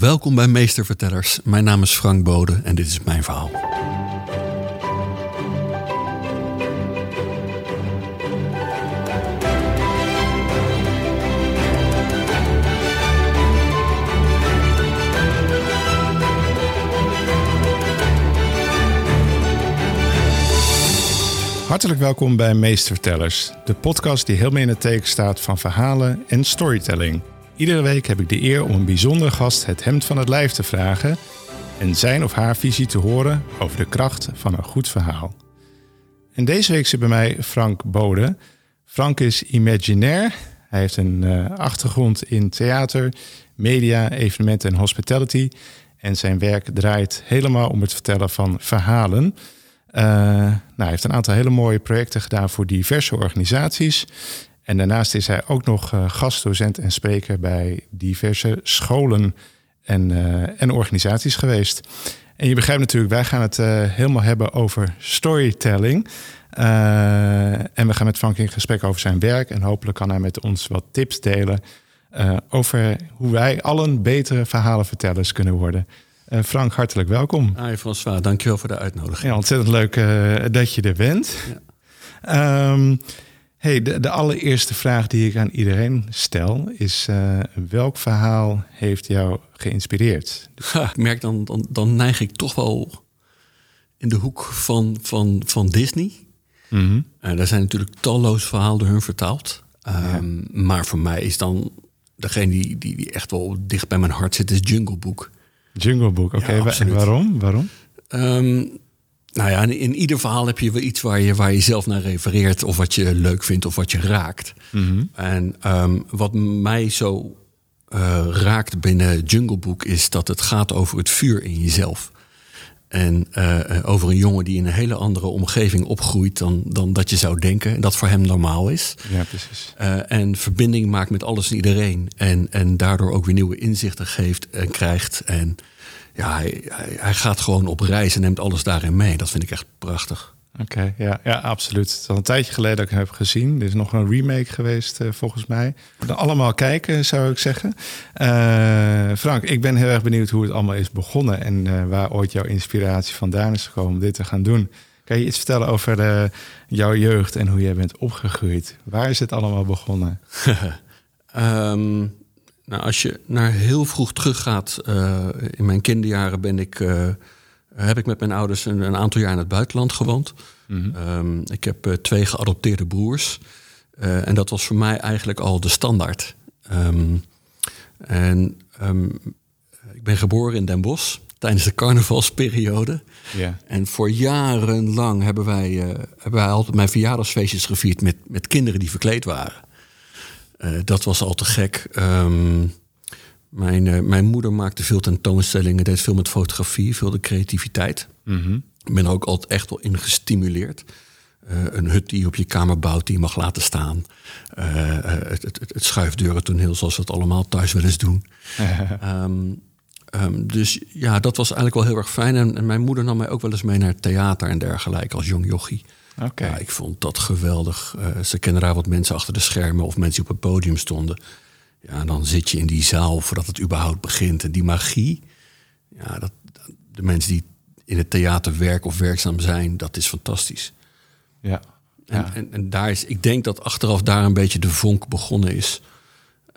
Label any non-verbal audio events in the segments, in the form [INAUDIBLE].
Welkom bij Meestervertellers. Mijn naam is Frank Bode en dit is mijn verhaal. Hartelijk welkom bij Meestervertellers, de podcast die helemaal in het teken staat van verhalen en storytelling. Iedere week heb ik de eer om een bijzondere gast het hemd van het lijf te vragen en zijn of haar visie te horen over de kracht van een goed verhaal. En deze week zit bij mij Frank Bode. Frank is imaginair. Hij heeft een uh, achtergrond in theater, media, evenementen en hospitality. En zijn werk draait helemaal om het vertellen van verhalen. Uh, nou, hij heeft een aantal hele mooie projecten gedaan voor diverse organisaties. En daarnaast is hij ook nog uh, gastdocent en spreker bij diverse scholen en, uh, en organisaties geweest. En je begrijpt natuurlijk, wij gaan het helemaal hebben over storytelling. en we gaan met Frank in gesprek over zijn werk. En hopelijk kan hij met ons wat tips delen over hoe wij allen betere verhalenvertellers kunnen worden. Uh, Frank, hartelijk welkom. Hi François, dankjewel voor de uitnodiging. Ja, ontzettend leuk dat je er bent. Ja. Um, hey, de, de, allereerste vraag die ik aan iedereen stel is... Uh, welk verhaal heeft jou geïnspireerd? [LAUGHS] Ik merk dan, dan, dan, neig ik toch wel in de hoek van, van, van Disney. Mm -hmm. daar zijn natuurlijk talloze verhalen door hun vertaald. Um, ja. Maar voor mij is dan degene die, die, die echt wel dicht bij mijn hart zit, is Jungle Book. Jungle Book, oké. Okay. Ja, waarom? Waarom? Um, nou ja, in, ieder verhaal heb je wel iets waar je, waar je zelf naar refereert... of wat je leuk vindt of wat je raakt. Mm -hmm. En um, wat mij zo uh, raakt binnen Jungle Book... is dat het gaat over het vuur in jezelf. En uh, over een jongen die in een hele andere omgeving opgroeit... dan, dan dat je zou denken. En dat voor hem normaal is. Ja, precies. Uh, en verbinding maakt met alles en iedereen. En, en daardoor ook weer nieuwe inzichten geeft en krijgt. En ja, hij, hij, hij gaat gewoon op reis en neemt alles daarin mee. Dat vind ik echt prachtig. Oké, okay, ja, ja, absoluut. Het is al een tijdje geleden dat ik hem heb gezien. Er is nog een remake geweest, uh, volgens mij. Allemaal kijken, zou ik zeggen. Uh, Frank, ik ben heel erg benieuwd hoe het allemaal is begonnen... en uh, waar ooit jouw inspiratie vandaan is gekomen om dit te gaan doen. Kan je iets vertellen over jouw jeugd en hoe jij bent opgegroeid? Waar is het allemaal begonnen? um, [LAUGHS] nou, als je naar heel vroeg teruggaat... in mijn kinderjaren ben ik heb ik met mijn ouders een, een, aantal jaar in het buitenland gewoond. Mm -hmm. um, ik heb uh, twee geadopteerde broers. Uh, en dat was voor mij eigenlijk al de standaard. Um, en um, ik ben geboren in Den Bosch tijdens de carnavalsperiode. Yeah. En voor jarenlang hebben wij, uh, hebben wij altijd mijn verjaardagsfeestjes gevierd met, met kinderen die verkleed waren. Dat was al te gek. Mijn, uh, mijn moeder maakte veel tentoonstellingen, deed veel met fotografie, veel de creativiteit. Mm -hmm. Ik ben er ook altijd echt wel in gestimuleerd. Uh, een hut die je op je kamer bouwt, die je mag laten staan. Uh, het, het, het schuifdeuren toneel, zoals we het allemaal thuis wel eens doen. um, [LAUGHS] um, dus ja, dat was eigenlijk wel heel erg fijn. En, en, mijn moeder nam mij ook wel eens mee naar theater en dergelijke als jong jochie. Okay. Ja, ik vond dat geweldig. ze kennen daar wat mensen achter de schermen of mensen die op het podium stonden. Ja, dan zit je in die zaal voordat het überhaupt begint. En die magie, ja, dat, de mensen die in het theater werken of werkzaam zijn, dat is fantastisch. Ja. En, ja. en, en, daar is, ik denk dat achteraf daar een beetje de vonk begonnen is.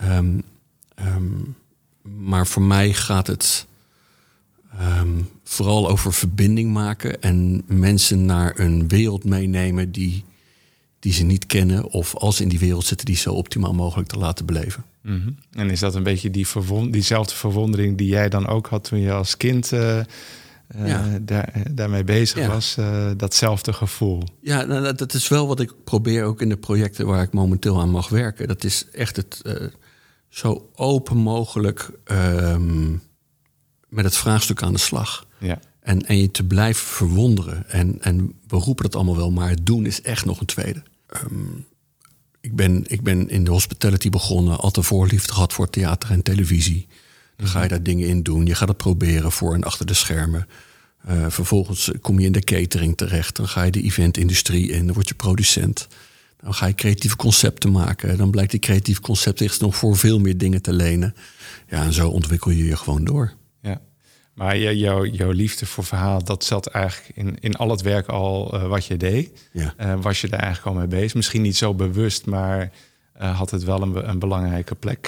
Um, um, maar voor mij gaat het um, vooral over verbinding maken en mensen naar een wereld meenemen die, die ze niet kennen, of als ze in die wereld zitten, die zo optimaal mogelijk te laten beleven. Mm -hmm. En is dat een beetje die verwond diezelfde verwondering die jij dan ook had toen je als kind uh, ja. daar, daarmee bezig ja. was? Uh, datzelfde gevoel. Ja, nou, dat is wel wat ik probeer ook in de projecten waar ik momenteel aan mag werken. Dat is echt het zo open mogelijk um, met het vraagstuk aan de slag. Ja. En, en je te blijven verwonderen. En, en we roepen het allemaal wel, maar het doen is echt nog een tweede. Um, ik ben, ik ben in de hospitality begonnen, altijd voorliefde gehad voor theater en televisie. Dan ga je daar dingen in doen. Je gaat het proberen voor en achter de schermen. Uh, vervolgens kom je in de catering terecht. Dan ga je de eventindustrie in. Dan word je producent. Dan ga je creatieve concepten maken. Dan blijkt die creatieve concept zich nog voor veel meer dingen te lenen. Ja, en zo ontwikkel je je gewoon door. Maar jouw, jouw liefde voor verhaal, dat zat eigenlijk in, in al het werk al uh, wat je deed. Ja. Uh, was je daar eigenlijk al mee bezig? Misschien niet zo bewust, maar uh, had het wel een, een belangrijke plek,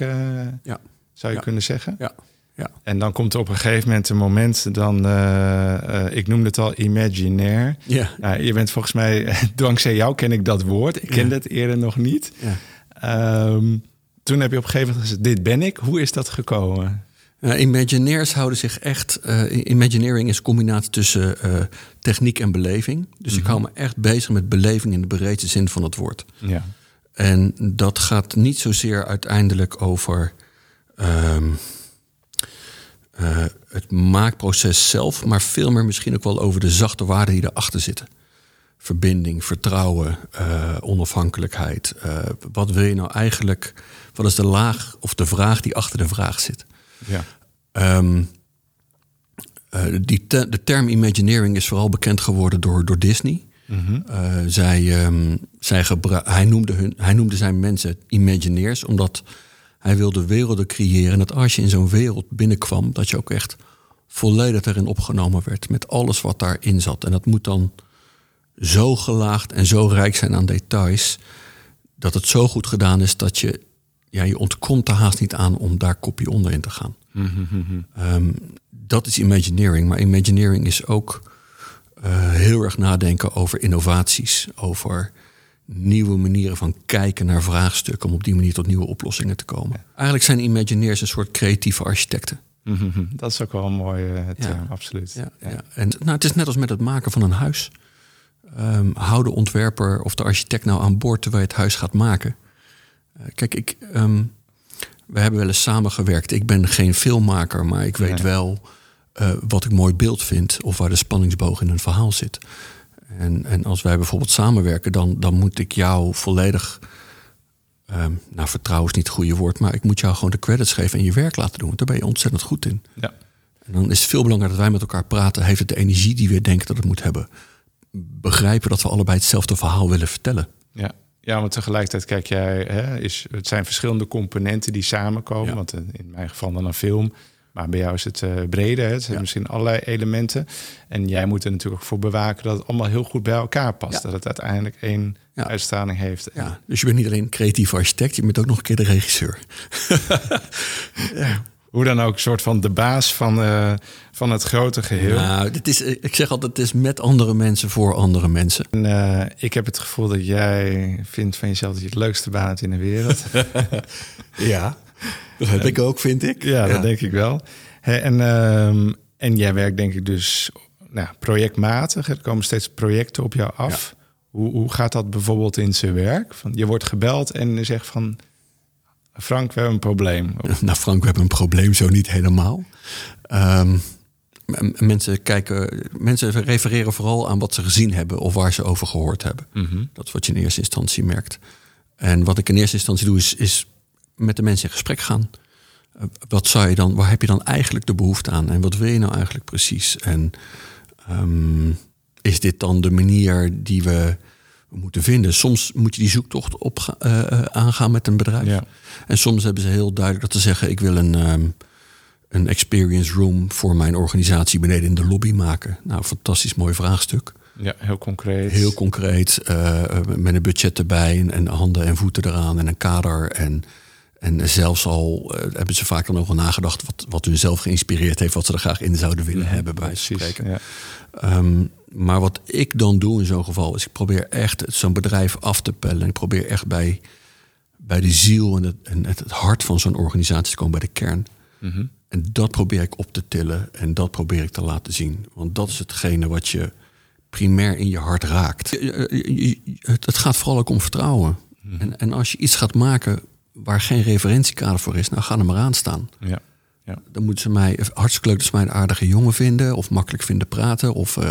ja. zou je Ja. kunnen zeggen? Ja. Ja. En dan komt er op een gegeven moment een moment, dan, eh, eh, ik noemde het al, imaginair. Ja. Nou, je bent volgens mij, [LAUGHS] dankzij jou ken ik dat woord. Ik kende het eerder nog niet. ja. Ehm, toen heb je op een gegeven moment gezegd, dit ben ik. Hoe is dat gekomen? Uh, Imagineers houden zich echt. Uh, Imagineering is een combinatie tussen uh, techniek en beleving. Dus ik hou me echt bezig met beleving in de breedste zin van het woord. Ja. En dat gaat niet zozeer uiteindelijk over ehm, het maakproces zelf, maar veel meer misschien ook wel over de zachte waarden die erachter zitten. Verbinding, vertrouwen, onafhankelijkheid. Wat wil je nou eigenlijk? Wat is de laag of de vraag die achter de vraag zit? Ja. Um, die te de term Imagineering is vooral bekend geworden door, door Disney. Mm -hmm. zij, um, zij hij, noemde hun, hij noemde zijn mensen Imagineers, omdat hij wilde werelden creëren. En dat als je in zo'n wereld binnenkwam, dat je ook echt volledig erin opgenomen werd. Met alles wat daarin zat. En dat moet dan zo gelaagd en zo rijk zijn aan details. Dat het zo goed gedaan is dat je. Ja, je ontkomt er haast niet aan om daar kopje onder in te gaan. Mm -hmm. um, dat is Imagineering. Maar Imagineering is ook uh, heel erg nadenken over innovaties. Over nieuwe manieren van kijken naar vraagstukken om op die manier tot nieuwe oplossingen te komen. Ja. Eigenlijk zijn Imagineers een soort creatieve architecten. Mm [LAUGHS] -hmm. Dat is ook wel een mooie term, ja. absoluut. Ja, ja. En nou, het is net als met het maken van een huis. Um, hou de ontwerper of de architect nou aan boord terwijl je het huis gaat maken. Uh, kijk, ik, um, we hebben wel eens samengewerkt. Ik ben geen filmmaker, maar ik weet wel uh, wat ik mooi beeld vind of waar de spanningsboog in een verhaal zit. En, en als wij bijvoorbeeld samenwerken, dan, dan moet ik jou volledig. Um, nou, vertrouwen is niet het goede woord, maar ik moet jou gewoon de credits geven en je werk laten doen. Want daar ben je ontzettend goed in. Ja. En dan is het veel belangrijker dat wij met elkaar praten. Heeft het de energie die we denken dat het moet hebben? Begrijpen dat we allebei hetzelfde verhaal willen vertellen. Ja, ja maar tegelijkertijd kijk jij, hè, is, het zijn verschillende componenten die samenkomen. Ja. Want in mijn geval dan een film. Maar bij jou is het uh, breder. Het zijn ja. misschien allerlei elementen. En jij moet er natuurlijk ook voor bewaken dat het allemaal heel goed bij elkaar past. Ja. Dat het uiteindelijk één ja. uitstraling heeft. Ja. Dus je bent niet alleen creatief architect, je bent ook nog een keer de regisseur. [LAUGHS] ja. Hoe dan ook, een soort van de baas van, uh, van het grote geheel. Nou, dit is, ik zeg altijd, het is met andere mensen voor andere mensen. En, uh, ik heb het gevoel dat jij vindt van jezelf dat je het leukste baan hebt in de wereld. [LAUGHS] ja. Dat heb ik ook, vind ik. Ja, dat denk ik wel. He, en, um, en jij werkt denk ik dus nou, projectmatig. Er komen steeds projecten op jou af. Ja. Hoe, hoe gaat dat bijvoorbeeld in zijn werk? Van, je wordt gebeld en je zegt van... Frank, we hebben een probleem. [LAUGHS] Nou, Frank, we hebben een probleem, zo niet helemaal. Um, mensen kijken, mensen refereren vooral aan wat ze gezien hebben of waar ze over gehoord hebben. Mhm. Mm -hmm. Dat is wat je in eerste instantie merkt. En wat ik in eerste instantie doe, is, is met de mensen in gesprek gaan. Uh, wat zou je dan, waar heb je dan eigenlijk de behoefte aan? En wat wil je nou eigenlijk precies? En um, is dit dan de manier die we moeten vinden? Soms moet je die zoektocht op, uh, aangaan met een bedrijf. Ja. En soms hebben ze heel duidelijk dat ze zeggen: ik wil een, um, een experience room voor mijn organisatie beneden in de lobby maken. Nou, fantastisch mooi vraagstuk. Ja, heel concreet. Heel concreet, uh, met een budget erbij en, en, handen en voeten eraan en een kader. En, en zelfs al uh, hebben ze vaak dan al nagedacht wat, wat hun zelf geïnspireerd heeft, wat ze er graag in zouden willen hebben, bij spreken. Ja. Um, maar wat ik dan doe in zo'n geval is, ik probeer echt zo'n bedrijf af te pellen. En ik probeer echt bij, bij de ziel en het, en het, hart van zo'n organisatie te komen, bij de kern. Mm -hmm. En dat probeer ik op te tillen en dat probeer ik te laten zien. Want dat is hetgene wat je primair in je hart raakt. Het gaat vooral ook om vertrouwen. Mhm. Mm -hmm. en, en als je iets gaat maken waar geen referentiekader voor is, nou ga er maar aan staan. Ja. Ja. Dan moeten ze mij hartstikke leuk dat ze mij een aardige jongen vinden. Of makkelijk vinden praten. Of uh,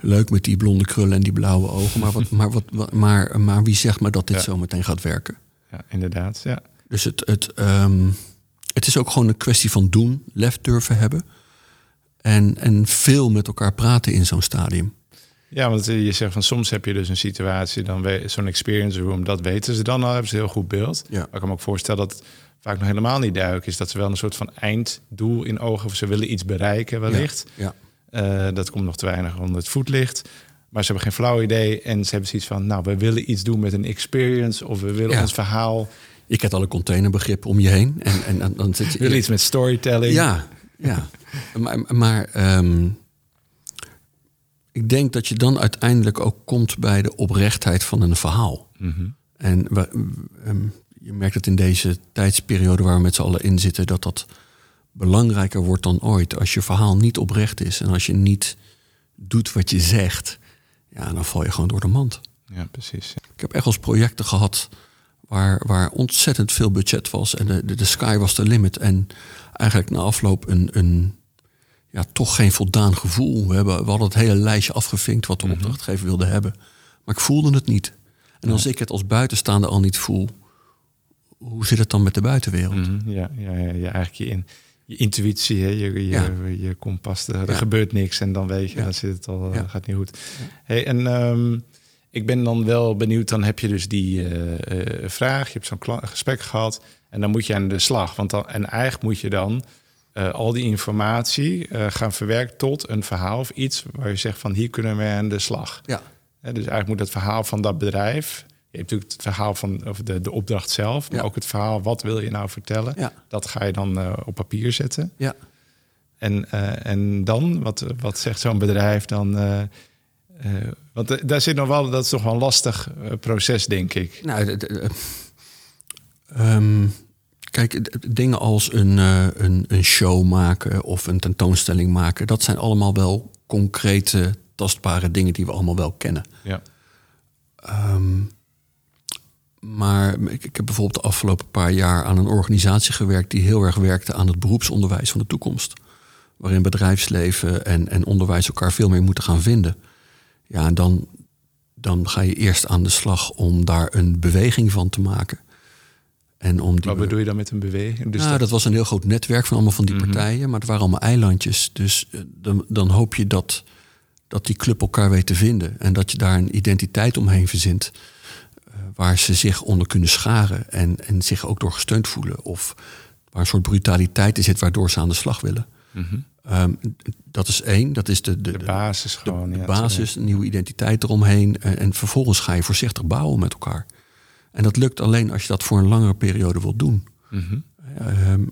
leuk met die blonde krullen en die blauwe ogen. Maar, wat, [LAUGHS] maar, wat, wat, maar, maar wie zegt me dat dit Ja. zo meteen gaat werken? ja, inderdaad. Ja. Dus het, het, um, het is ook gewoon een kwestie van doen. Lef durven hebben. En, en veel met elkaar praten in zo'n stadium. Ja, want je zegt van soms heb je dus een situatie, dan zo'n experience room, dat weten ze dan al, hebben ze een heel goed beeld. Ja. Ik kan me ook voorstellen dat vaak nog helemaal niet duidelijk is dat ze wel een soort van einddoel in ogen of ze willen iets bereiken wellicht. Ja. Eh, dat komt nog te weinig onder het voetlicht. Maar ze hebben geen flauw idee en ze hebben zoiets van, nou, we willen iets doen met een experience of we willen Ja. ons verhaal. Je kent alle containerbegrippen om je heen. En, en, dan- dan zit je... [LAUGHS] Iets met storytelling. Ja, ja. [LAUGHS] maar maar ehm, ik denk dat je dan uiteindelijk ook komt bij de oprechtheid van een verhaal. Mhm. En we- ehm, je merkt het in deze tijdsperiode waar we met z'n allen in zitten, dat dat belangrijker wordt dan ooit. Als je verhaal niet oprecht is en als je niet doet wat je zegt, ja, dan val je gewoon door de mand. ja precies. Ik heb echt eens projecten gehad waar, waar ontzettend veel budget was en de, de, de sky was the limit. En eigenlijk na afloop een, een ja, toch geen voldaan gevoel. We, hebben, we hadden het hele lijstje afgevinkt wat de opdrachtgever wilde hebben. Maar ik voelde het niet. En als ik het als buitenstaander al niet voel, hoe zit het dan met de buitenwereld? Mhm, Ja, ja, ja, ja, eigenlijk je, in, je intuïtie, hè, je, je, Ja. je kompas, er, er gebeurt niks en dan weet je, dan zit het al, eh, gaat niet goed. Hey, en ehm, ik ben dan wel benieuwd, dan heb je dus die eh, eh, vraag, je hebt zo'n gesprek gehad en dan moet je aan de slag. Want dan, en eigenlijk moet je dan al die informatie gaan verwerken tot een verhaal of iets waar je zegt van hier kunnen we aan de slag. Ja, dus eigenlijk moet het verhaal van dat bedrijf. Je hebt natuurlijk het verhaal van of de, de opdracht zelf, maar Ja. ook het verhaal wat wil je nou vertellen. ja, Dat ga je dan eh, op papier zetten. ja. En, eh, en dan, wat, wat zegt zo'n bedrijf dan? eh, want daar zit nog wel, dat is toch wel een lastig proces, denk ik. Nou, ehm, kijk, dingen als een, een, een show maken of een tentoonstelling maken, dat zijn allemaal wel concrete, tastbare dingen die we allemaal wel kennen. Ja. Ehm, maar ik, ik heb bijvoorbeeld de afgelopen paar jaar aan een organisatie gewerkt die heel erg werkte aan het beroepsonderwijs van de toekomst. Waarin bedrijfsleven en, en onderwijs elkaar veel meer moeten gaan vinden. Ja, en dan, dan ga je eerst aan de slag om daar een beweging van te maken. En om die Wat bedoel je dan met een beweging? Dus nou, dat was een heel groot netwerk van allemaal van die partijen, maar het waren allemaal eilandjes. Dus eh, dan, dan hoop je dat, dat die club elkaar weet te vinden en dat je daar een identiteit omheen verzint. Eh, waar ze zich onder kunnen scharen en, en zich ook door gesteund voelen. Of waar een soort brutaliteit in zit waardoor ze aan de slag willen. Ehm, dat is één, dat is de, de, de basis de, gewoon. de ja, basis, een nieuwe identiteit eromheen. En, en vervolgens ga je voorzichtig bouwen met elkaar. En dat lukt alleen als je dat voor een langere periode wilt doen. Mhm. Ehm,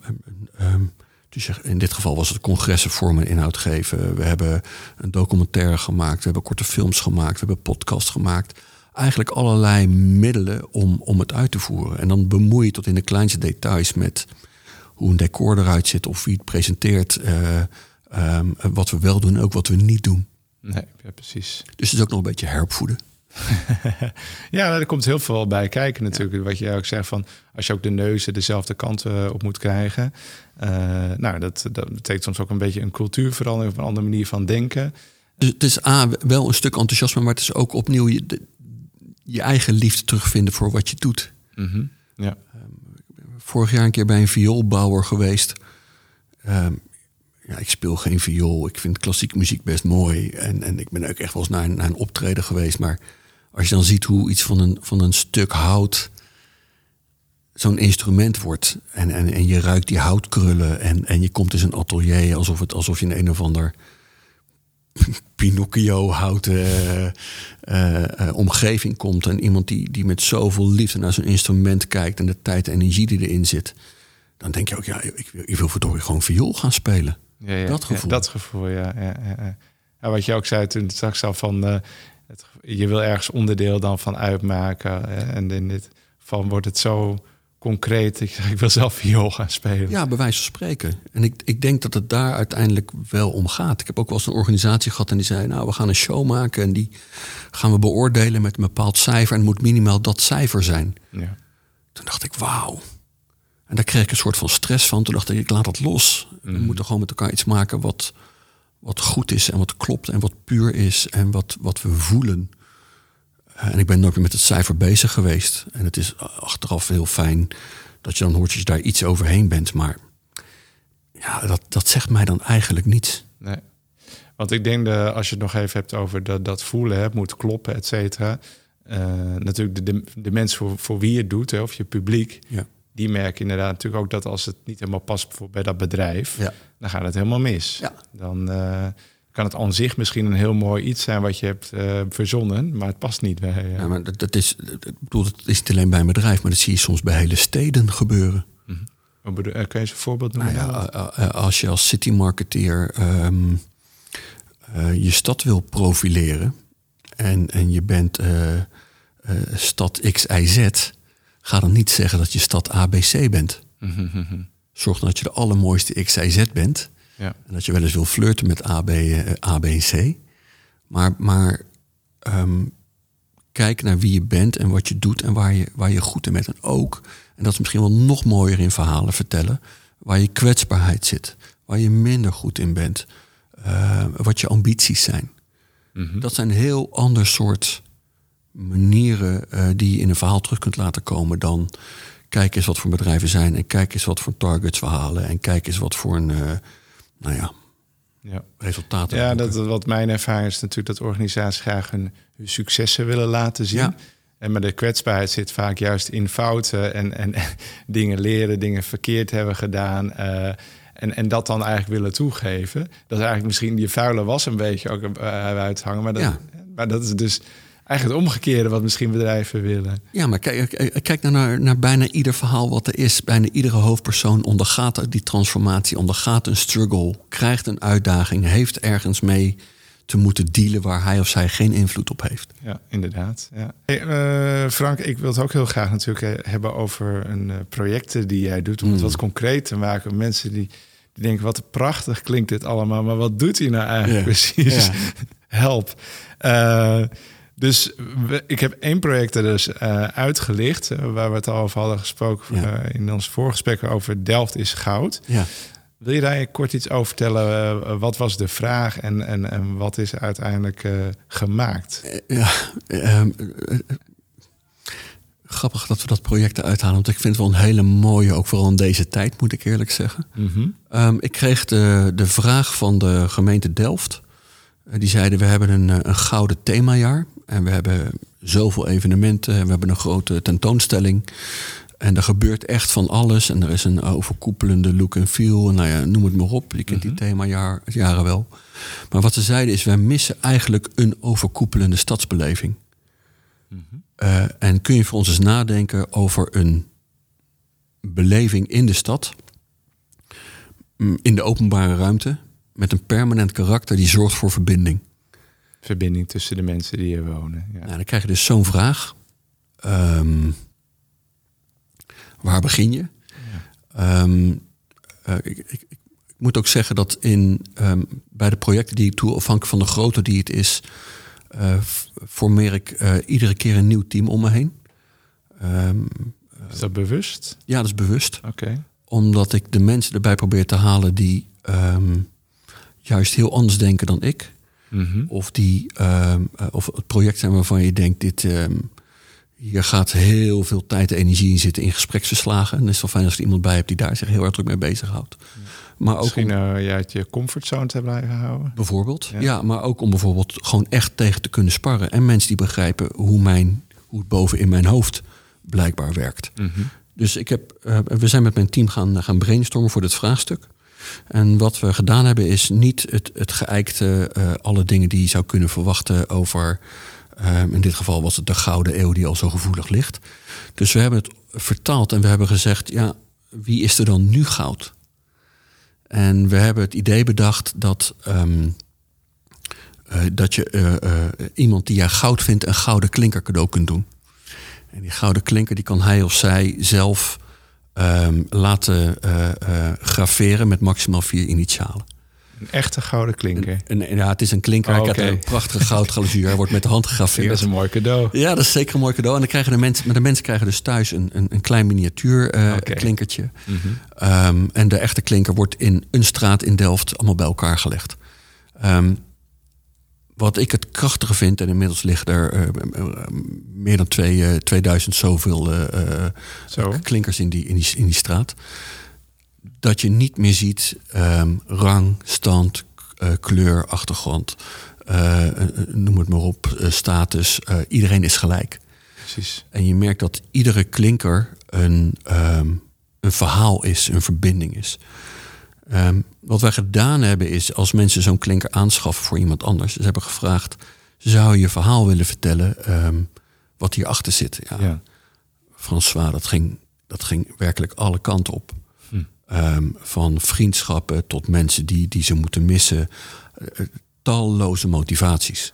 ehm, dus in dit geval was het congressen vormen en inhoud geven. We hebben een documentaire gemaakt. We hebben korte films gemaakt. We hebben podcast gemaakt. Eigenlijk allerlei middelen om, om het uit te voeren. En dan bemoei je tot in de kleinste details met hoe een decor eruit ziet of wie het presenteert. eh, ehm, wat we wel doen en ook wat we niet doen. Nee, ja, precies. Dus het is ook nog een beetje heropvoeden. [LAUGHS] Ja, er komt heel veel bij kijken natuurlijk. Wat je ook zegt van als je ook de neuzen dezelfde kant eh, op moet krijgen. Eh, nou, dat, dat betekent soms ook een beetje een cultuurverandering of een andere manier van denken. Dus het is A, wel een stuk enthousiasme, maar het is ook opnieuw je, je eigen liefde terugvinden voor wat je doet. Mhm. Ja. Vorig jaar een keer bij een vioolbouwer geweest. Ehm, ja, ik speel geen viool. Ik vind klassieke muziek best mooi. En, en ik ben ook echt wel eens naar, een- naar een optreden geweest. Maar als je dan ziet hoe iets van een, van een stuk hout zo'n instrument wordt. En, en, en je ruikt die houtkrullen. En, en je komt in zijn atelier alsof, het, alsof je in een of ander Pinocchio houten eh, eh, eh, omgeving komt. En iemand die, die met zoveel liefde naar zo'n instrument kijkt. En de tijd en energie die erin zit. Dan denk je ook, ja, ik wil, ik wil verdorie gewoon viool gaan spelen. Ja, ja, Dat gevoel. Ja, dat gevoel, ja. Ja, wat je ook zei toen straks al van... het, je wil ergens onderdeel dan van uitmaken. en in dit geval wordt het zo concreet. Ik, ik wil zelf viool gaan spelen. Ja, bij wijze van spreken. En ik, ik denk dat het daar uiteindelijk wel om gaat. Ik heb ook wel eens een organisatie gehad en die zei... nou, we gaan een show maken en die gaan we beoordelen met een bepaald cijfer... en het moet minimaal dat cijfer zijn. Ja. Toen dacht ik, wauw. En daar kreeg ik een soort van stress van. Toen dacht ik, ik laat dat los. We moeten gewoon met elkaar iets maken wat, wat goed is en wat klopt en wat puur is en wat, wat we voelen. Eh, En ik ben nooit meer met het cijfer bezig geweest. En het is achteraf heel fijn dat je dan hoort dat je daar iets overheen bent. Maar ja, dat, dat zegt mij dan eigenlijk niets. Nee. Want ik denk dat als je het nog even hebt over dat, dat voelen, hè, moet kloppen, et cetera. Uh, natuurlijk de, de, de mensen voor, voor wie je het doet, hè, of je publiek, Ja. die merken inderdaad natuurlijk ook dat als het niet helemaal past bij dat bedrijf, Ja. dan gaat het helemaal mis. Ja. Dan eh, kan het aan zich misschien een heel mooi iets zijn wat je hebt eh, verzonnen, maar het past niet bij. eh, Ja, maar dat, dat is, ik bedoel, dat is niet alleen bij een bedrijf, maar dat zie je soms bij hele steden gebeuren. Bedoel- eh, Kun je eens een voorbeeld Nou noemen? ja, eh, als je als city marketeer ehm, eh, je stad wil profileren en, en je bent eh, eh, stad XIZ, ga dan niet zeggen dat je stad ABC bent. Zorg dan dat je de allermooiste XIZ bent. Ja. En dat je wel eens wil flirten met AB, eh, A, B en C. Maar, maar ehm, kijk naar wie je bent en wat je doet en waar je, waar je goed in bent. En ook, en dat is misschien wel nog mooier in verhalen vertellen, waar je kwetsbaarheid zit, waar je minder goed in bent, eh, wat je ambities zijn. Dat zijn heel ander soort manieren eh, die je in een verhaal terug kunt laten komen dan kijk eens wat voor bedrijven zijn en kijk eens wat voor targets we halen en kijk eens wat voor een, nou ja, Ja. resultaten. Ja, dat, wat mijn ervaring is natuurlijk dat organisaties graag hun, hun successen willen laten zien. Ja. En maar de kwetsbaarheid zit vaak juist in fouten en, en, [LAUGHS] dingen leren, dingen verkeerd hebben gedaan. eh, en, en dat dan eigenlijk willen toegeven. Dat is eigenlijk misschien die vuile was een beetje ook uh, uithangen. Maar dat, Ja. maar dat is dus eigenlijk het omgekeerde wat misschien bedrijven willen. Ja, maar kijk, kijk- nou naar, naar bijna ieder verhaal wat er is. Bijna iedere hoofdpersoon ondergaat die transformatie, ondergaat een struggle, krijgt een uitdaging, heeft ergens mee te moeten dealen waar hij of zij geen invloed op heeft. Ja, inderdaad. Ja. Hey, eh, Frank, ik wil het ook heel graag natuurlijk eh, hebben over een eh, projecten die jij doet. Om het Mm. wat concreet te maken. Mensen die, die denken, wat prachtig klinkt dit allemaal. Maar wat doet hij nou eigenlijk precies? [LAUGHS] Help. Dus we- ik heb één project er dus eh, uitgelicht. eh, waar we het al over hadden gesproken Ja. eh, in ons voorgesprek over Delft is goud. Ja. Wil je daar kort iets over vertellen? Wat was de vraag en, en, en wat is uiteindelijk gemaakt? Ja, ehm, eh, eh, grappig dat we dat project eruit halen. Want ik vind het wel een hele mooie, ook vooral in deze tijd, moet ik eerlijk zeggen. Mhm. Ehm, ik kreeg de, de vraag van de gemeente Delft. Eh, die zeiden, we hebben een, eh, een gouden themajaar. En we hebben zoveel evenementen. We hebben een grote tentoonstelling. En er gebeurt echt van alles. En er is een overkoepelende look en feel. En nou ja, noem het maar op. Je kent die themajaren wel. Maar wat ze zeiden is, wij missen eigenlijk een overkoepelende stadsbeleving. Eh, en kun je voor ons eens nadenken over een beleving in de stad, mm, in de openbare ruimte, met een permanent karakter die zorgt voor verbinding. verbinding tussen de mensen die hier wonen. Ja. Nou, dan krijg je dus zo'n vraag. Ehm, waar begin je? Ehm, eh, ik, ik, ik moet ook zeggen dat in, ehm, bij de projecten die ik doe, afhankelijk van de grootte die het is, eh, formeer ik eh, iedere keer een nieuw team om me heen. Is dat bewust? ja, dat is bewust. Oké. Omdat ik de mensen erbij probeer te halen die juist heel anders denken dan ik. Mhm. Of, die, ehm, eh, of het project zijn waarvan je denkt, dit, hier gaat heel veel tijd en energie in zitten in gespreksverslagen. En het is wel fijn als je er iemand bij hebt die daar zich heel erg druk mee bezighoudt. Maar ook Misschien om, uh, je uit je comfortzone te blijven houden. bijvoorbeeld, Ja. ja. maar ook om bijvoorbeeld gewoon echt tegen te kunnen sparren. En mensen die begrijpen hoe, mijn, hoe het boven in mijn hoofd blijkbaar werkt. Mhm. Dus ik heb, eh, we zijn met mijn team gaan, gaan brainstormen voor dit vraagstuk. En wat we gedaan hebben is niet het, het eh, alle dingen die je zou kunnen verwachten over, eh, in dit geval was het de gouden eeuw die al zo gevoelig ligt. Dus we hebben het vertaald en we hebben gezegd, ja, wie is er dan nu goud? En we hebben het idee bedacht dat, ehm, eh, dat je eh, iemand die jij goud vindt een gouden klinker cadeau kunt doen. En die gouden klinker die kan hij of zij zelf ehm, laten eh, eh, graveren met maximaal vier initialen. Een echte gouden klinker. En, en ja, het is een klinker. Oh, Hij krijgt een prachtige goudglazuur. Hij wordt met de hand vind [LAUGHS] dat gegraveerd. is een mooi cadeau. Ja, dat is zeker een mooi cadeau. En dan krijgen de mensen, maar de mensen krijgen dus thuis een, een, een klein miniatuur eh, klinkertje. Mhm. Ehm, en de echte klinker wordt in een straat in Delft allemaal bij elkaar gelegd. Ehm, wat ik het krachtige vind, en inmiddels liggen er eh, meer dan twee, eh, 2000 zoveel eh, Zo. klinkers in die, in, die, in die straat. Dat je niet meer ziet ehm, rang, stand, uh, kleur, achtergrond, uh, noem het maar op, status. iedereen is gelijk. Precies. En je merkt dat iedere klinker een, um, een verhaal is, een verbinding is. Um, wat wij gedaan hebben is, als mensen zo'n klinker aanschaffen voor iemand anders, ze hebben gevraagd: zou je je verhaal willen vertellen um, wat hierachter zit? Ja. ja. François, dat ging, dat ging werkelijk alle kanten op. Hm. Um, van vriendschappen tot mensen die, die ze moeten missen. Uh, talloze motivaties.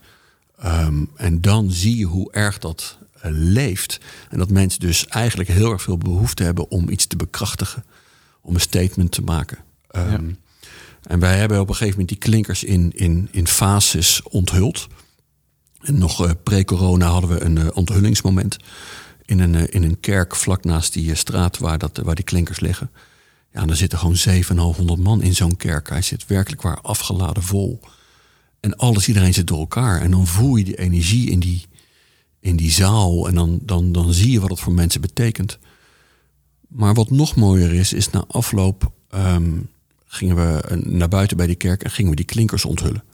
En dan zie je hoe erg dat uh, leeft. En dat mensen dus eigenlijk heel erg veel behoefte hebben om iets te bekrachtigen. Om een statement te maken. Um, ja. En wij hebben op een gegeven moment die klinkers in, in, in fases onthuld. En nog uh, pre-corona hadden we een uh, onthullingsmoment in een, uh, in een kerk vlak naast die straat waar, dat, waar die klinkers liggen. Ja, en er zitten gewoon 700 man in zo'n kerk. Hij zit werkelijk waar afgeladen vol. En alles, iedereen zit door elkaar. En dan voel je die energie in die, in die zaal. En dan, dan, dan zie je wat het voor mensen betekent. Maar wat nog mooier is, is na afloop um, gingen we naar buiten bij die kerk en gingen we die klinkers onthullen.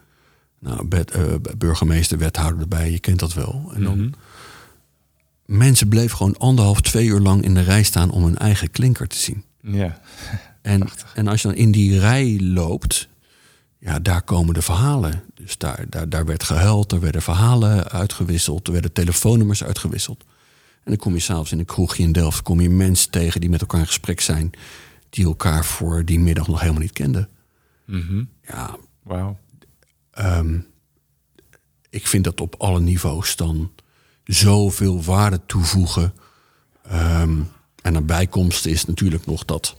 Nou, bed, uh, burgemeester, wethouder erbij, je kent dat wel. En dan, mm -hmm. Mensen bleven gewoon anderhalf, twee uur lang in de rij staan om hun eigen klinker te zien. Ja. En, [LAUGHS] en als je dan in die rij loopt, ja, daar komen de verhalen. Dus daar, daar, daar werd gehuild, er werden verhalen uitgewisseld, er werden telefoonnummers uitgewisseld. En dan kom je s'avonds in een kroegje in Delft, kom je mensen tegen die met elkaar in gesprek zijn, die elkaar voor die middag nog helemaal niet kenden. Mm -hmm. Ja, Wauw. Um, ik vind dat op alle niveaus dan zoveel waarde toevoegen. Um, en een bijkomst is natuurlijk nog dat.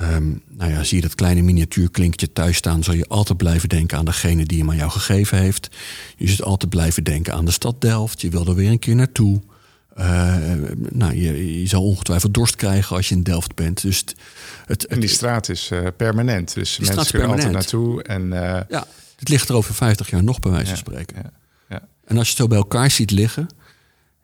Um, nou ja, zie je dat kleine miniatuurklinkje thuis staan, zal je altijd blijven denken aan degene die hem aan jou gegeven heeft. Je zult altijd blijven denken aan de stad Delft. Je wil er weer een keer naartoe. Uh, nou, je, je zal ongetwijfeld dorst krijgen als je in Delft bent. Dus het, het, en die straat is uh, permanent. Dus mensen kunnen altijd naartoe. En, uh, ja, het ligt er over 50 jaar nog, bij wijze van ja, spreken. Ja, ja. En als je het zo bij elkaar ziet liggen,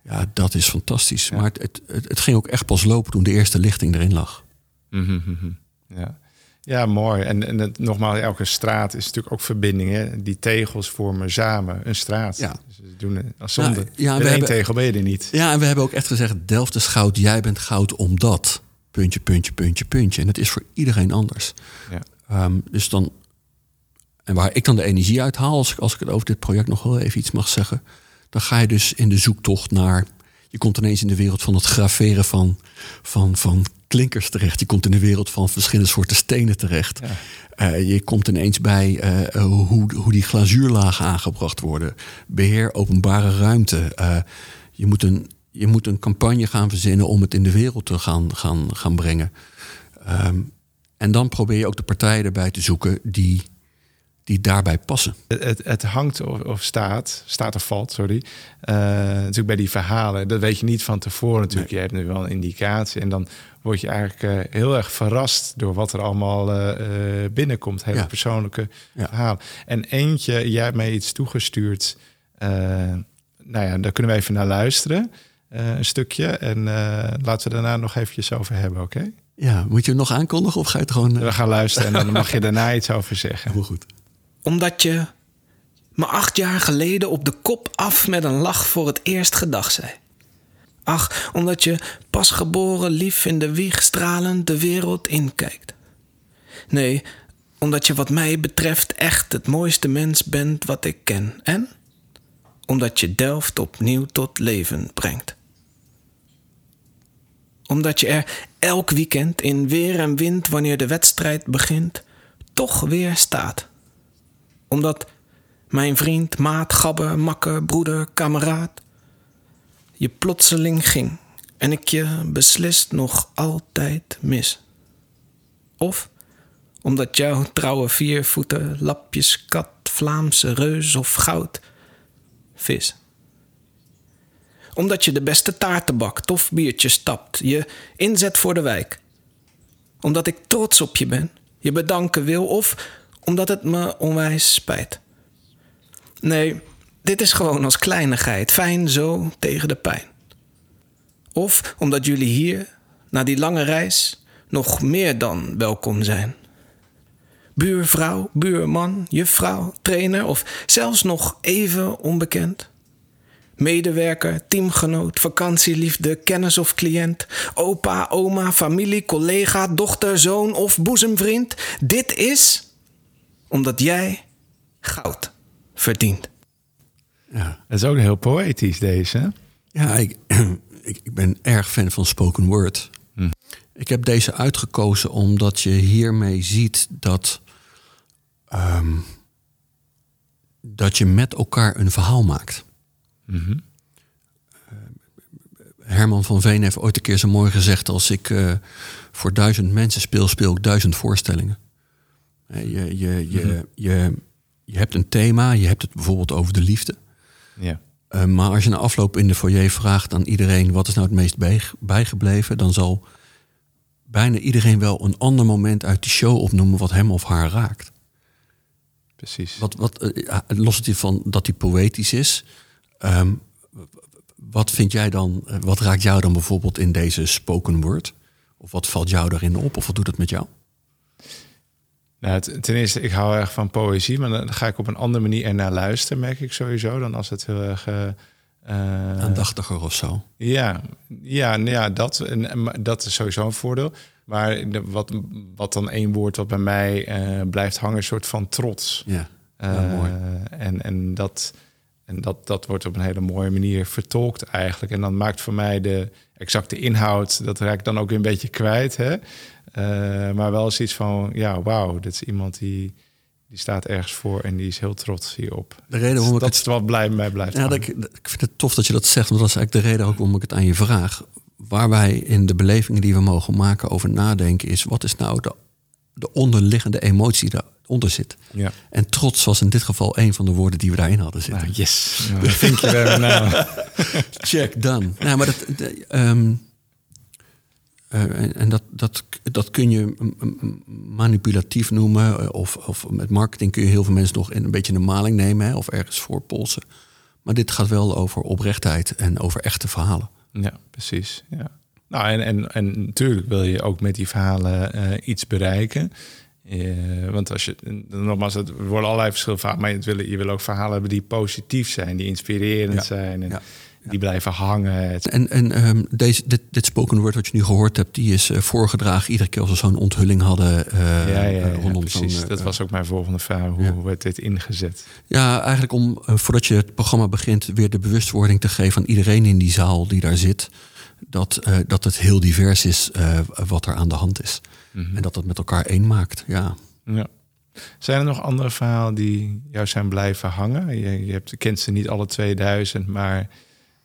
ja, dat is fantastisch. Maar het, het, het, ging ook echt pas lopen toen de eerste lichting erin lag. Mm -hmm. Ja. Ja, mooi. En, en het, nogmaals, elke straat is natuurlijk ook verbindingen. Die tegels vormen samen een straat. Ja. Dus doen als zonde. Ja, ja, we één hebben- tegel ben je er niet. Ja, en we hebben ook echt gezegd: Delft is goud, jij bent goud omdat. Puntje, puntje, puntje, puntje. En het is voor iedereen anders. Ja. Ehm, dus dan. En waar ik dan de energie uit haal, als ik, als ik het over dit project nog wel even iets mag zeggen. Dan ga je dus in de zoektocht naar. Je komt ineens in de wereld van het graveren van, van, van klinkers terecht. Je komt in de wereld van verschillende soorten stenen terecht. Ja. Uh, je komt ineens bij uh, hoe, hoe die glazuurlagen aangebracht worden. Beheer openbare ruimte. Uh, je, moet een, je moet een campagne gaan verzinnen om het in de wereld te gaan, gaan, gaan brengen. Um, en dan probeer je ook de partijen erbij te zoeken die, die daarbij passen. Het, het, het hangt of, of, staat, staat of valt, sorry. natuurlijk bij die verhalen. Dat weet je niet van tevoren natuurlijk. Nee. Je hebt nu wel een indicatie. En dan word je eigenlijk uh, heel erg verrast door wat er allemaal uh, binnenkomt. Hele ja. persoonlijke ja. verhalen. En eentje, jij hebt mij iets toegestuurd. nou ja, daar kunnen we even naar luisteren. een stukje. En laten we daarna nog eventjes over hebben, oké? Okay? Ja, moet je hem nog aankondigen of ga je het gewoon... We gaan luisteren en dan [LAUGHS] mag je daarna iets over zeggen. Heel goed. Omdat je me acht jaar geleden op de kop af met een lach voor het eerst gedag zei. Ach, omdat je pasgeboren lief in de wieg stralend de wereld inkijkt. Nee, omdat je wat mij betreft echt het mooiste mens bent wat ik ken. En omdat je Delft opnieuw tot leven brengt. Omdat je er elk weekend in weer en wind wanneer de wedstrijd begint, toch weer staat. Omdat mijn vriend, maat, gabber, makker, broeder, kameraad je plotseling ging en ik je beslist nog altijd mis. Of omdat jouw trouwe viervoeten, lapjes kat, Vlaamse reus of goud, vis. Omdat je de beste taarten bakt of biertjes stapt, je inzet voor de wijk. Omdat ik trots op je ben, je bedanken wil of omdat het me onwijs spijt. Nee, dit is gewoon als kleinigheid, fijn zo tegen de pijn. Of omdat jullie hier, na die lange reis, nog meer dan welkom zijn. buurvrouw, buurman, juffrouw, trainer of zelfs nog even onbekend. Medewerker, teamgenoot, vakantieliefde, kennis of cliënt, opa, oma, familie, collega, dochter, zoon of boezemvriend. Dit is omdat jij goud verdient. Ja. Dat is ook heel poëtisch deze. hè? Ja, [CLEARS THROAT] ik, ik, ben erg fan van spoken word. Hm. Ik heb deze uitgekozen omdat je hiermee ziet dat, ehm, dat je met elkaar een verhaal maakt. Mhm. Herman van Veen heeft ooit een keer zo mooi gezegd: als ik eh, voor duizend mensen speel, speel ik duizend voorstellingen. Je, je, je, Mhm. je, je hebt een thema, je hebt het bijvoorbeeld over de liefde. Ja. Eh, maar als je na afloop in de foyer vraagt aan iedereen wat is nou het meest bij, bijgebleven, dan zal bijna iedereen wel een ander moment uit die show opnoemen wat hem of haar raakt. Precies. Wat, wat, eh, ja, los het van dat die poëtisch is, ehm, wat vind jij dan, eh, wat raakt jou dan bijvoorbeeld in deze spoken word? Of wat valt jou daarin op? Of wat doet het met jou? Nou, ten eerste, ik hou erg van poëzie, maar dan ga ik op een andere manier ernaar luisteren, merk ik sowieso, dan als het heel erg... eh, Aandachtiger of zo? Ja, ja, nou ja dat, en, dat is sowieso een voordeel. Maar de, wat, wat dan één woord wat bij mij eh, blijft hangen, een soort van trots. Ja, Ja, mooi. En, en, dat, en dat, dat wordt op een hele mooie manier vertolkt eigenlijk. En dan maakt voor mij de exacte inhoud, dat raak ik dan ook weer een beetje kwijt. Hè? Eh, maar wel eens iets van, ja, wauw, dit is iemand die, die staat ergens voor en die is heel trots hierop. De reden waarom ik dat het is wat blij mij blijft Ja, dat ik, ik vind het tof dat je dat zegt, want dat is eigenlijk de reden ook waarom ik het aan je vraag. Waar wij in de belevingen die we mogen maken over nadenken, is wat is nou de, de onderliggende emotie die daaronder zit. Ja. En trots was in dit geval een van de woorden die we daarin hadden zitten. Nou, yes. Ja, vind je er nou. [LAUGHS] Check, done. Nou, maar dat, de- ehm, eh, en en dat, dat, dat kun je manipulatief noemen. eh, Of, of met marketing kun je heel veel mensen nog in een beetje een maling nemen. Hè, of ergens voor polsen. Maar dit gaat wel over oprechtheid en over echte verhalen. Ja, precies. Ja. Nou, en, en, en natuurlijk wil je ook met die verhalen eh, iets bereiken. Eh, want als je, nogmaals, het er worden allerlei verschillende verhalen, maar je wil, je wil ook verhalen hebben die positief zijn, die inspirerend Ja. zijn en die blijven hangen. En, en ehm, deze, dit, dit spoken word wat je nu gehoord hebt, die is eh, voorgedragen iedere keer als we zo'n onthulling hadden. eh, ja, ja, ja, rondom precies. zo'n, dat was ook mijn volgende vraag. Hoe werd dit ingezet? Ja, eigenlijk om, voordat je het programma begint, weer de bewustwording te geven aan iedereen in die zaal die daar zit. Dat, dat het heel divers is wat er aan de hand is. Mhm. En dat het met elkaar één maakt. Ja. Ja. Zijn er nog andere verhalen die jou zijn blijven hangen? Je, je hebt, je kent ze niet alle 2000, maar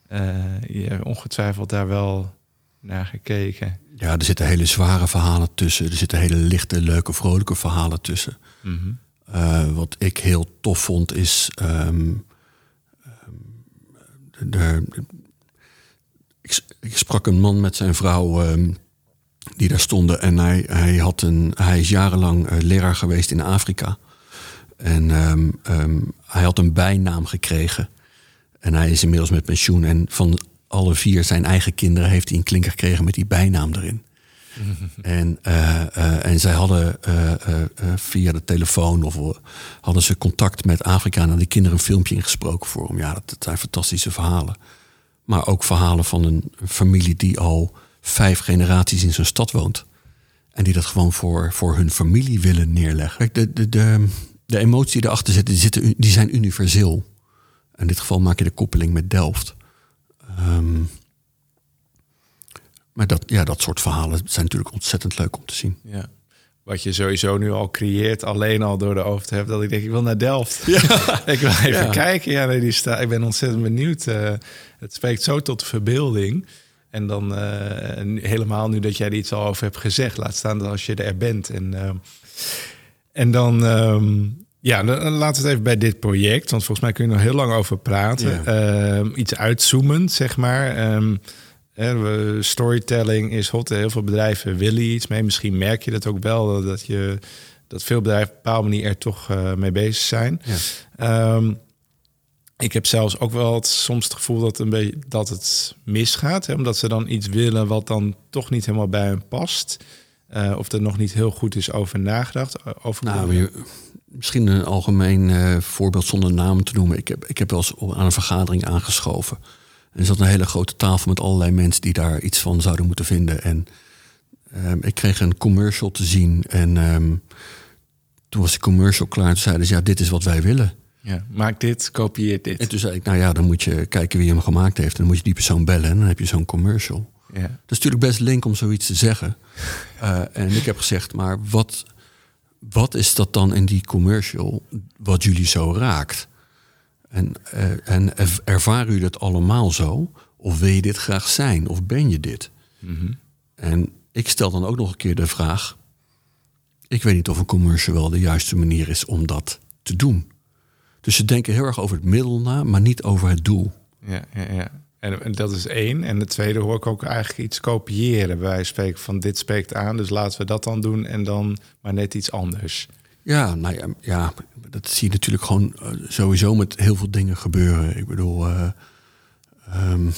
eh, je hebt ongetwijfeld daar wel naar gekeken. ja, er zitten hele zware verhalen tussen. Er zitten hele lichte, leuke, vrolijke verhalen tussen. Mhm. Eh, wat ik heel tof vond is. ehm, ehm, de, de- ik sprak een man met zijn vrouw. ehm, die daar stonden. En hij, hij, had een, hij is jarenlang eh, leraar geweest in Afrika. En ehm, ehm, hij had een bijnaam gekregen. En hij is inmiddels met pensioen. En van alle vier zijn eigen kinderen heeft hij een klinker gekregen met die bijnaam erin. [LAUGHS] En, eh, eh, en zij hadden via de telefoon of hadden ze contact met Afrika en hadden die kinderen een filmpje ingesproken voor hem. Ja, dat, dat zijn fantastische verhalen. Maar ook verhalen van een familie die al vijf generaties in zo'n stad woont. En die dat gewoon voor, voor hun familie willen neerleggen. Kijk, de, de, de, de emotie die erachter zit, die, zitten, die zijn universeel. In dit geval maak je de koppeling met Delft. Ehm, maar dat, ja, dat soort verhalen zijn natuurlijk ontzettend leuk om te zien. Ja. Wat je sowieso nu al creëert, alleen al door de over te hebben, dat ik denk, ik wil naar Delft. [LAUGHS] ik wil even Ja. kijken. Ja, nee, die sta, ik ben ontzettend benieuwd. Eh, het spreekt zo tot de verbeelding. En dan eh, helemaal nu dat jij er iets al over hebt gezegd, laat staan dat als je er bent. En, ehm, en dan, ehm, ja, dan, dan laten we het even bij dit project, want volgens mij kun je er nog heel lang over praten. Ehm, iets uitzoomend, zeg maar. We- storytelling is hot. Heel veel bedrijven willen iets mee. Misschien merk je dat ook wel, dat, je, dat veel bedrijven op een bepaalde manier er toch eh, mee bezig zijn. Ja. Ik heb zelfs ook wel het, soms het gevoel dat, een beetje, dat het misgaat. Hè, omdat ze dan iets willen wat dan toch niet helemaal bij hen past. Uh, of er nog niet heel goed is over nagedacht. Over nou, je, misschien een algemeen uh, voorbeeld zonder naam te noemen. Ik heb, ik heb wel eens aan een vergadering aangeschoven. En er zat een hele grote tafel met allerlei mensen die daar iets van zouden moeten vinden. En um, ik kreeg een commercial te zien. En um, toen was de commercial klaar. Toen zeiden ze, ja, dit is wat wij willen. Ja, maak dit, kopieer dit. En toen zei ik, nou ja, dan moet je kijken wie hem gemaakt heeft. En dan moet je die persoon bellen en dan heb je zo'n commercial. Ja. Dat is natuurlijk best link om zoiets te zeggen. Uh, [LAUGHS] en ik heb gezegd, maar wat, wat is dat dan in die commercial wat jullie zo raakt? En, uh, en ervaren u dat allemaal zo? Of wil je dit graag zijn? Of ben je dit? Mm -hmm. En ik stel dan ook nog een keer de vraag... ik weet niet of een commercial wel de juiste manier is om dat te doen. Dus ze denken heel erg over het middel na, maar niet over het doel. Ja, ja, ja. En, dat is één. En de tweede hoor ik ook eigenlijk iets kopiëren. Wij spreken van dit spreekt aan, dus laten we dat dan doen en dan maar net iets anders. Ja, nou ja, ja dat zie je natuurlijk gewoon uh, sowieso met heel veel dingen gebeuren. Ik bedoel, uh, um,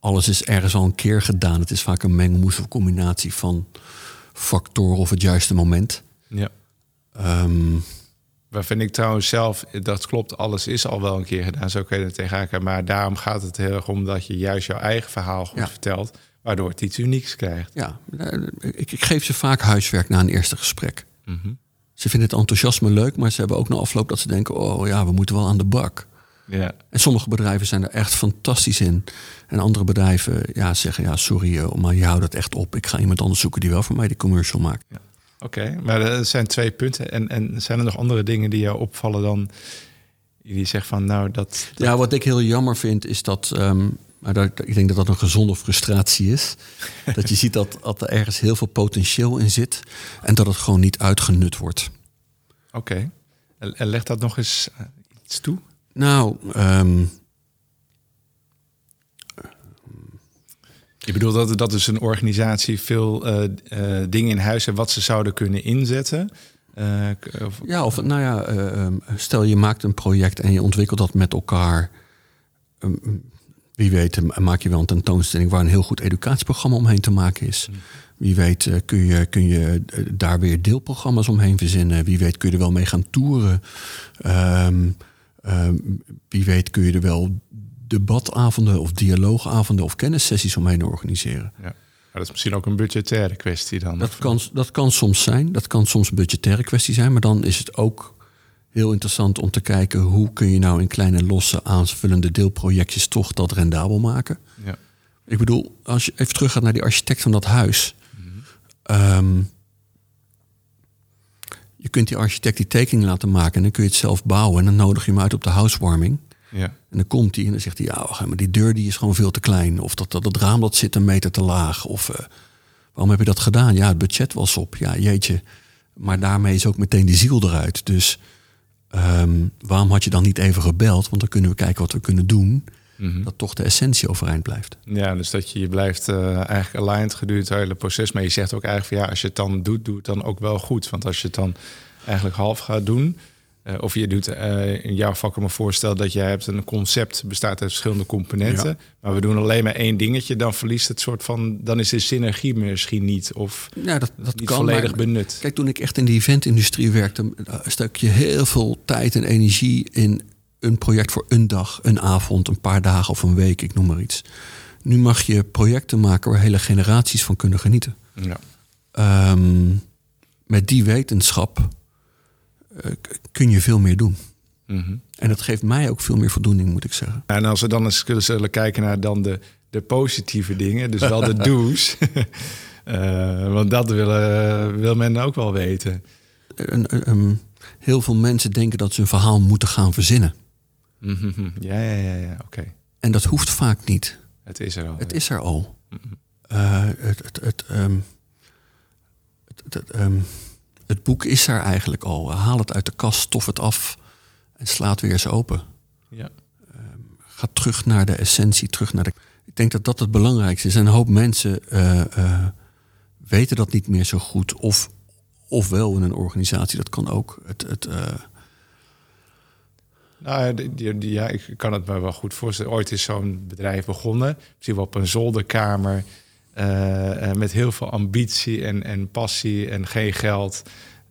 alles is ergens al een keer gedaan. Het is vaak een mengelmoes of combinatie van factoren of het juiste moment. Ja. Um, Waar vind ik trouwens zelf, dat klopt, alles is al wel een keer gedaan, zo kun je het tegen elkaar. Maar daarom gaat het heel erg om dat je juist jouw eigen verhaal goed Ja. vertelt, waardoor het iets unieks krijgt. ja, eh, ik, ik geef ze vaak huiswerk na een eerste gesprek. Mhm. Ze vinden het enthousiasme leuk, maar ze hebben ook na afloop dat ze denken: oh ja, we moeten wel aan de bak. Ja, En sommige bedrijven zijn er echt fantastisch in. En andere bedrijven ja, zeggen: ja, sorry, eh, maar je houdt dat echt op. Ik ga iemand anders zoeken die wel voor mij die commercial maakt. Oké. Maar er zijn twee punten. En, en zijn er nog andere dingen die jou opvallen dan die zegt van, nou, dat... dat- Ja, wat ik heel jammer vind is dat. ehm, maar dat, ik denk dat dat een gezonde frustratie is. [LAUGHS] dat je ziet dat, dat er ergens heel veel potentieel in zit. En dat het gewoon niet uitgenut wordt. Oké. En, en leg dat nog eens eh, iets toe. Nou, ehm, Je bedoelt dat, dat dus een organisatie veel eh, eh, dingen in huis heeft wat ze zouden kunnen inzetten. Eh, ja, of nou ja, eh, ehm, stel je maakt een project en je ontwikkelt dat met elkaar. Ehm, wie weet, maak je wel een tentoonstelling waar een heel goed educatieprogramma omheen te maken is. Wie weet kun je, kun je daar weer deelprogramma's omheen verzinnen. Wie weet kun je er wel mee gaan toeren. Ehm, wie weet kun je er wel debatavonden of dialoogavonden of kennissessies omheen organiseren. ja. Maar dat is misschien ook een budgettaire kwestie dan. Dat kan, dat kan soms zijn. Dat kan soms een budgettaire kwestie zijn. Maar dan is het ook heel interessant om te kijken... hoe kun je nou in kleine losse aanvullende deelprojectjes... toch dat rendabel maken. Ja. Ik bedoel, als je even teruggaat naar die architect van dat huis... ehm, je kunt die architect die tekening laten maken... en dan kun je het zelf bouwen... en dan nodig je hem uit op de housewarming... Ja. En dan komt hij en dan zegt hij, ja, maar die deur die is gewoon veel te klein. Of dat, dat, dat raam dat zit een meter te laag. Of eh, waarom heb je dat gedaan? Ja, het budget was op. Ja, jeetje. Maar daarmee is ook meteen die ziel eruit. Dus ehm, waarom had je dan niet even gebeld? Want dan kunnen we kijken wat we kunnen doen. Mhm. Dat toch de essentie overeind blijft. ja, dus dat je, je blijft eh, eigenlijk aligned gedurende het hele proces. Maar je zegt ook eigenlijk van ja, als je het dan doet, doe het dan ook wel goed. Want als je het dan eigenlijk half gaat doen... eh, of je doet eh, in jouw vak me voorstellen dat je hebt een concept bestaat uit verschillende componenten. Ja. Maar we doen alleen maar één dingetje, dan verliest het soort van, dan is de synergie misschien niet of Ja, dat, dat niet kan. volledig maar- benut. Kijk, toen ik echt in de eventindustrie werkte, eh, stak je heel veel tijd en energie in een project voor een dag, een avond, een paar dagen of een week, ik noem maar iets. Nu mag je projecten maken waar hele generaties van kunnen genieten. Ja. Ehm, met die wetenschap kun je veel meer doen. Mhm. En dat geeft mij ook veel meer voldoening, moet ik zeggen. En als we dan eens zullen kijken naar dan de, de positieve dingen, dus wel de [LAUGHS] do's. Eh, want dat willen, wil men ook wel weten. Heel veel mensen denken dat ze een verhaal moeten gaan verzinnen. Mhm. Ja, ja, ja, ja. oké. En dat hoeft vaak niet. Het is er al. Het is er al. Eh, het, het, het, ehm, het, het, het, ehm, het boek is er eigenlijk al. Haal het uit de kast, stof het af en slaat weer eens open. Ja. Ga terug naar de essentie, terug naar de. Ik denk dat dat het belangrijkste is. En een hoop mensen eh, eh, weten dat niet meer zo goed. Of, of wel in een organisatie, dat kan ook. Het, het, eh, Nou, die- die- ja, ik kan het me wel goed voorstellen. Ooit is zo'n bedrijf begonnen. Misschien wel op een zolderkamer. Eh, eh, met heel veel ambitie en, en passie en geen geld.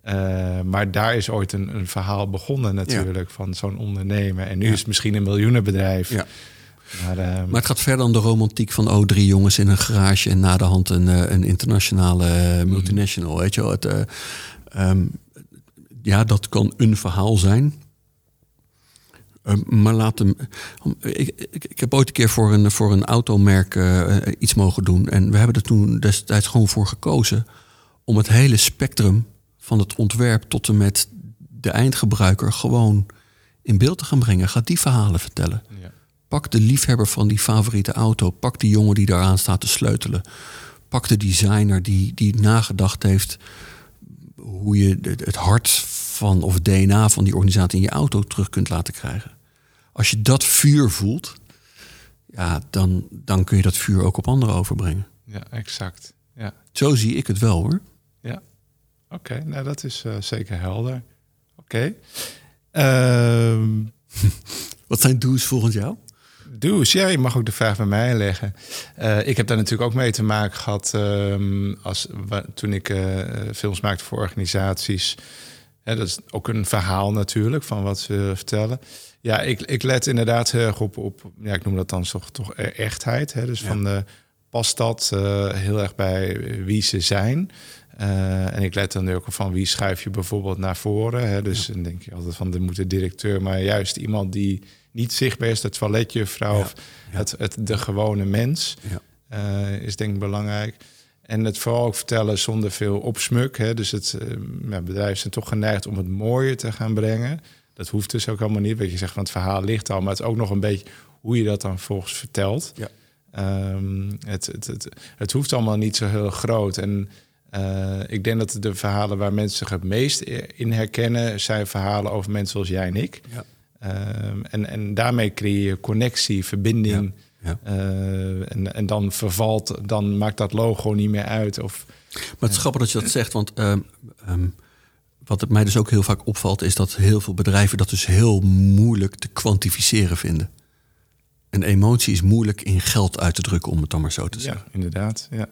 Eh, maar daar is ooit een, een verhaal begonnen natuurlijk van zo'n ondernemer. En nu is het misschien een miljoenenbedrijf. Ja. Maar, Maar het gaat verder dan de romantiek van oh, drie jongens in een garage en na de hand een, een internationale eh, multinational. Weet je wel, het, eh, ehm, ja, dat kan een verhaal zijn. Ehm, maar laat hem. Ik, ik, ik heb ooit een keer voor een, voor een automerk eh, iets mogen doen. En we hebben er toen destijds gewoon voor gekozen om het hele spectrum van het ontwerp tot en met de eindgebruiker gewoon in beeld te gaan brengen. Ga die verhalen vertellen. ja. Pak de liefhebber van die favoriete auto. Pak die jongen die daaraan staat te sleutelen. Pak de designer die, die nagedacht heeft hoe je het hart van of het DNA van die organisatie in je auto terug kunt laten krijgen. Als je dat vuur voelt, ja, dan, dan kun je dat vuur ook op anderen overbrengen. ja, exact. Ja, Zo zie ik het wel hoor. ja. Oké, nou dat is eh, zeker helder. Oké. Ehm, [LAUGHS] Wat zijn do's volgens jou? Do's, ja, je mag ook de vraag bij mij leggen. Eh, ik heb daar natuurlijk ook mee te maken gehad ehm, als, wa- toen ik eh, films maakte voor organisaties. Hè, dat is ook een verhaal natuurlijk van wat ze vertellen. Ja, ik, ik let inderdaad heel erg op, op ja, ik noem dat dan toch, toch e- echtheid. Hè? Dus Ja. van de, past dat eh, heel erg bij wie ze zijn? Eh, en ik let dan ook op van wie schuif je bijvoorbeeld naar voren. Hè? Dus dan denk je altijd van er moet een directeur, maar juist iemand die niet zichtbaar is, de toiletjuffrouw Ja, of. Het, het, de gewone mens Ja. eh, is denk ik belangrijk. En het vooral ook vertellen zonder veel opsmuk. Hè? Dus het eh, ja, bedrijven zijn toch geneigd om het mooie te gaan brengen. Dat hoeft dus ook helemaal niet. Wat je zegt van het verhaal ligt al, maar het is ook nog een beetje hoe je dat dan volgens vertelt. Ja. Ehm, het, het, het, het hoeft allemaal niet zo heel groot. En eh, ik denk dat de verhalen waar mensen zich het meest in herkennen, zijn verhalen over mensen zoals jij en ik. Ja. Ehm, en, en daarmee creëer je connectie, verbinding. Ja. Eh, en, en dan vervalt, dan maakt dat logo niet meer uit. Of, Maar het is grappig dat je dat zegt, want ehm, ehm, wat het mij dus ook heel vaak opvalt, is dat heel veel bedrijven dat dus heel moeilijk te kwantificeren vinden. Een emotie is moeilijk in geld uit te drukken, om het dan maar zo te zeggen. ja, inderdaad. Ja.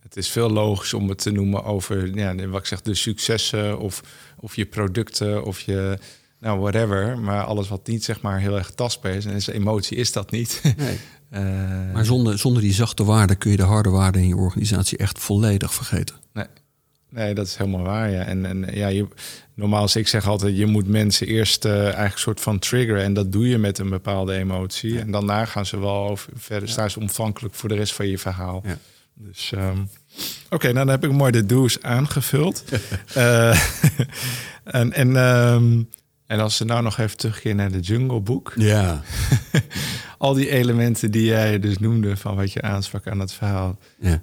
Het is veel logisch om het te noemen over ja, wat ik zeg, de successen of, of je producten of je, nou, whatever. Maar alles wat niet zeg maar heel erg tastbaar is en is emotie is dat niet. Nee. [LAUGHS] Eh, Maar zonder, zonder die zachte waarden kun je de harde waarden in je organisatie echt volledig vergeten. Nee. Nee, dat is helemaal waar. Ja. En, en ja, je, normaal als ik zeg altijd, je moet mensen eerst eh, eigenlijk een soort van triggeren. En dat doe je met een bepaalde emotie. En daarna gaan ze wel over, verder staan ze ontvankelijk voor de rest van je verhaal. Ja. Dus ehm, oké, nou dan heb ik mooi de do's aangevuld. [LAUGHS] Eh, en, en, ehm, en als ze nou nog even terugkeren naar de Jungle Book. Ja. [LAUGHS] Al die elementen die jij dus noemde van wat je aansprak aan het verhaal. Ja,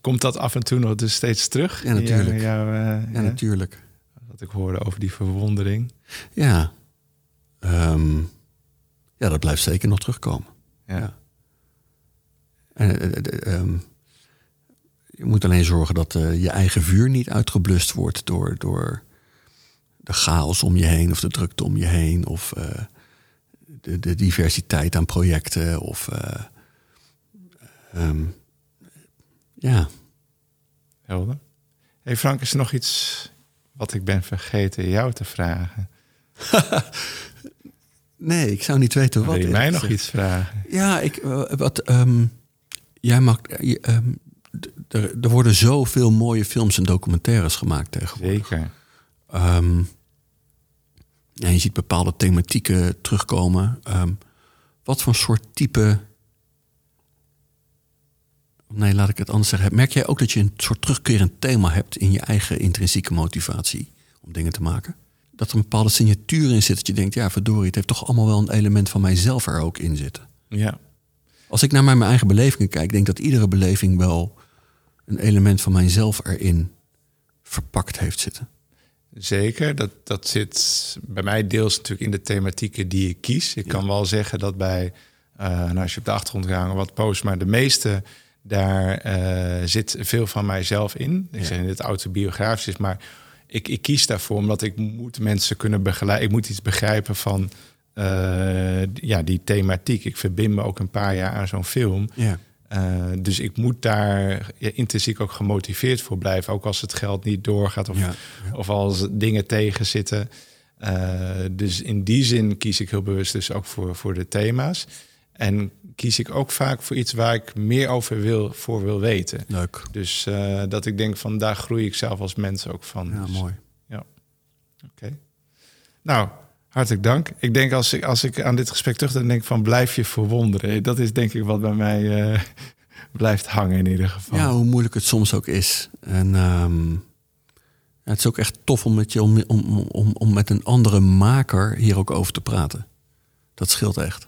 Komt dat af en toe nog dus steeds terug? Ja, natuurlijk. Jou, eh, ja, ja? natuurlijk. Wat ik hoorde over die verwondering. Ja. Ehm, ja, dat blijft zeker nog terugkomen. Ja. Ja. En, eh, eh, ehm, je moet alleen zorgen dat je eigen vuur niet uitgeblust wordt door, door de chaos om je heen of de drukte om je heen of de, de diversiteit aan projecten of eh, ehm, ja. Helder. Hey Frank, is er nog iets wat ik ben vergeten jou te vragen? [LAUGHS] Nee, ik zou niet weten wat. Wil je mij nog iets vragen? Ja, ik, eh, wat, ehm, jij maakt, eh, je, ehm, er, er worden zoveel mooie films en documentaires gemaakt tegenwoordig. Zeker. Ehm, ja, je ziet bepaalde thematieken terugkomen. Ehm, wat voor soort type. Nee, laat ik het anders zeggen. Merk jij ook dat je een soort terugkerend thema hebt in je eigen intrinsieke motivatie om dingen te maken? Dat er een bepaalde signatuur in zit dat je denkt, ja, verdorie, het heeft toch allemaal wel een element van mijzelf er ook in zitten. Ja. Als ik naar mijn eigen belevingen kijk, denk ik dat iedere beleving wel een element van mijzelf erin verpakt heeft zitten. Zeker, dat, dat zit bij mij deels natuurlijk in de thematieken die ik kies. Ik kan wel zeggen dat bij, eh, nou, als je op de achtergrond gaat wat post, maar de meeste daar eh, zit veel van mijzelf in. Ik Ja. zeg niet dat het autobiografisch is, maar ik, ik kies daarvoor omdat ik moet mensen kunnen begeleiden. Ik moet iets begrijpen van eh, ja, die thematiek. Ik verbind me ook een paar jaar aan zo'n film. Ja. Uh, dus ik moet daar ja, intrinsiek ook gemotiveerd voor blijven. Ook als het geld niet doorgaat of, ja, of als dingen tegenzitten. Uh, dus in die zin kies ik heel bewust dus ook voor, voor de thema's. En kies ik ook vaak voor iets waar ik meer over wil, voor wil weten. Leuk. Dus uh, dat ik denk van daar groei ik zelf als mens ook van. Ja, dus, mooi. Ja. Oké. Okay. Nou, hartelijk dank. Ik denk als ik, als ik aan dit gesprek terug dan denk van blijf je verwonderen. Dat is denk ik wat bij mij uh, blijft hangen in ieder geval. Ja, hoe moeilijk het soms ook is. En um, ja, het is ook echt tof om met, je, om, om, om, om met een andere maker hier ook over te praten. Dat scheelt echt.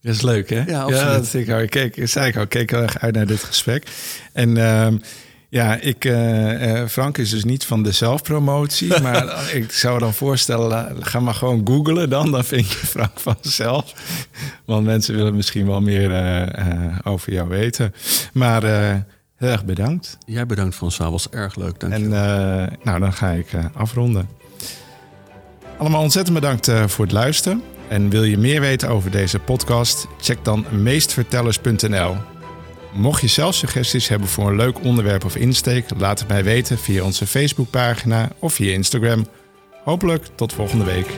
Dat is leuk, hè? Ja, absoluut. dat ik, ik keek, ik zei ik keek heel erg uit naar dit gesprek. En um, ja, ik, uh, uh, Frank is dus niet van de zelfpromotie, [LAUGHS] maar ik zou dan voorstellen, ga maar gewoon googlen dan, dan vind je Frank vanzelf. Want mensen willen misschien wel meer uh, over jou weten. Maar heel erg bedankt. Jij bedankt François, was erg leuk, dank En nou, dan ga ik afronden. Allemaal ontzettend bedankt voor het luisteren. En wil je meer weten over deze podcast? Check dan meestvertellers.nl. Mocht je zelf suggesties hebben voor een leuk onderwerp of insteek, laat het mij weten via onze Facebookpagina of via Instagram. Hopelijk tot volgende week.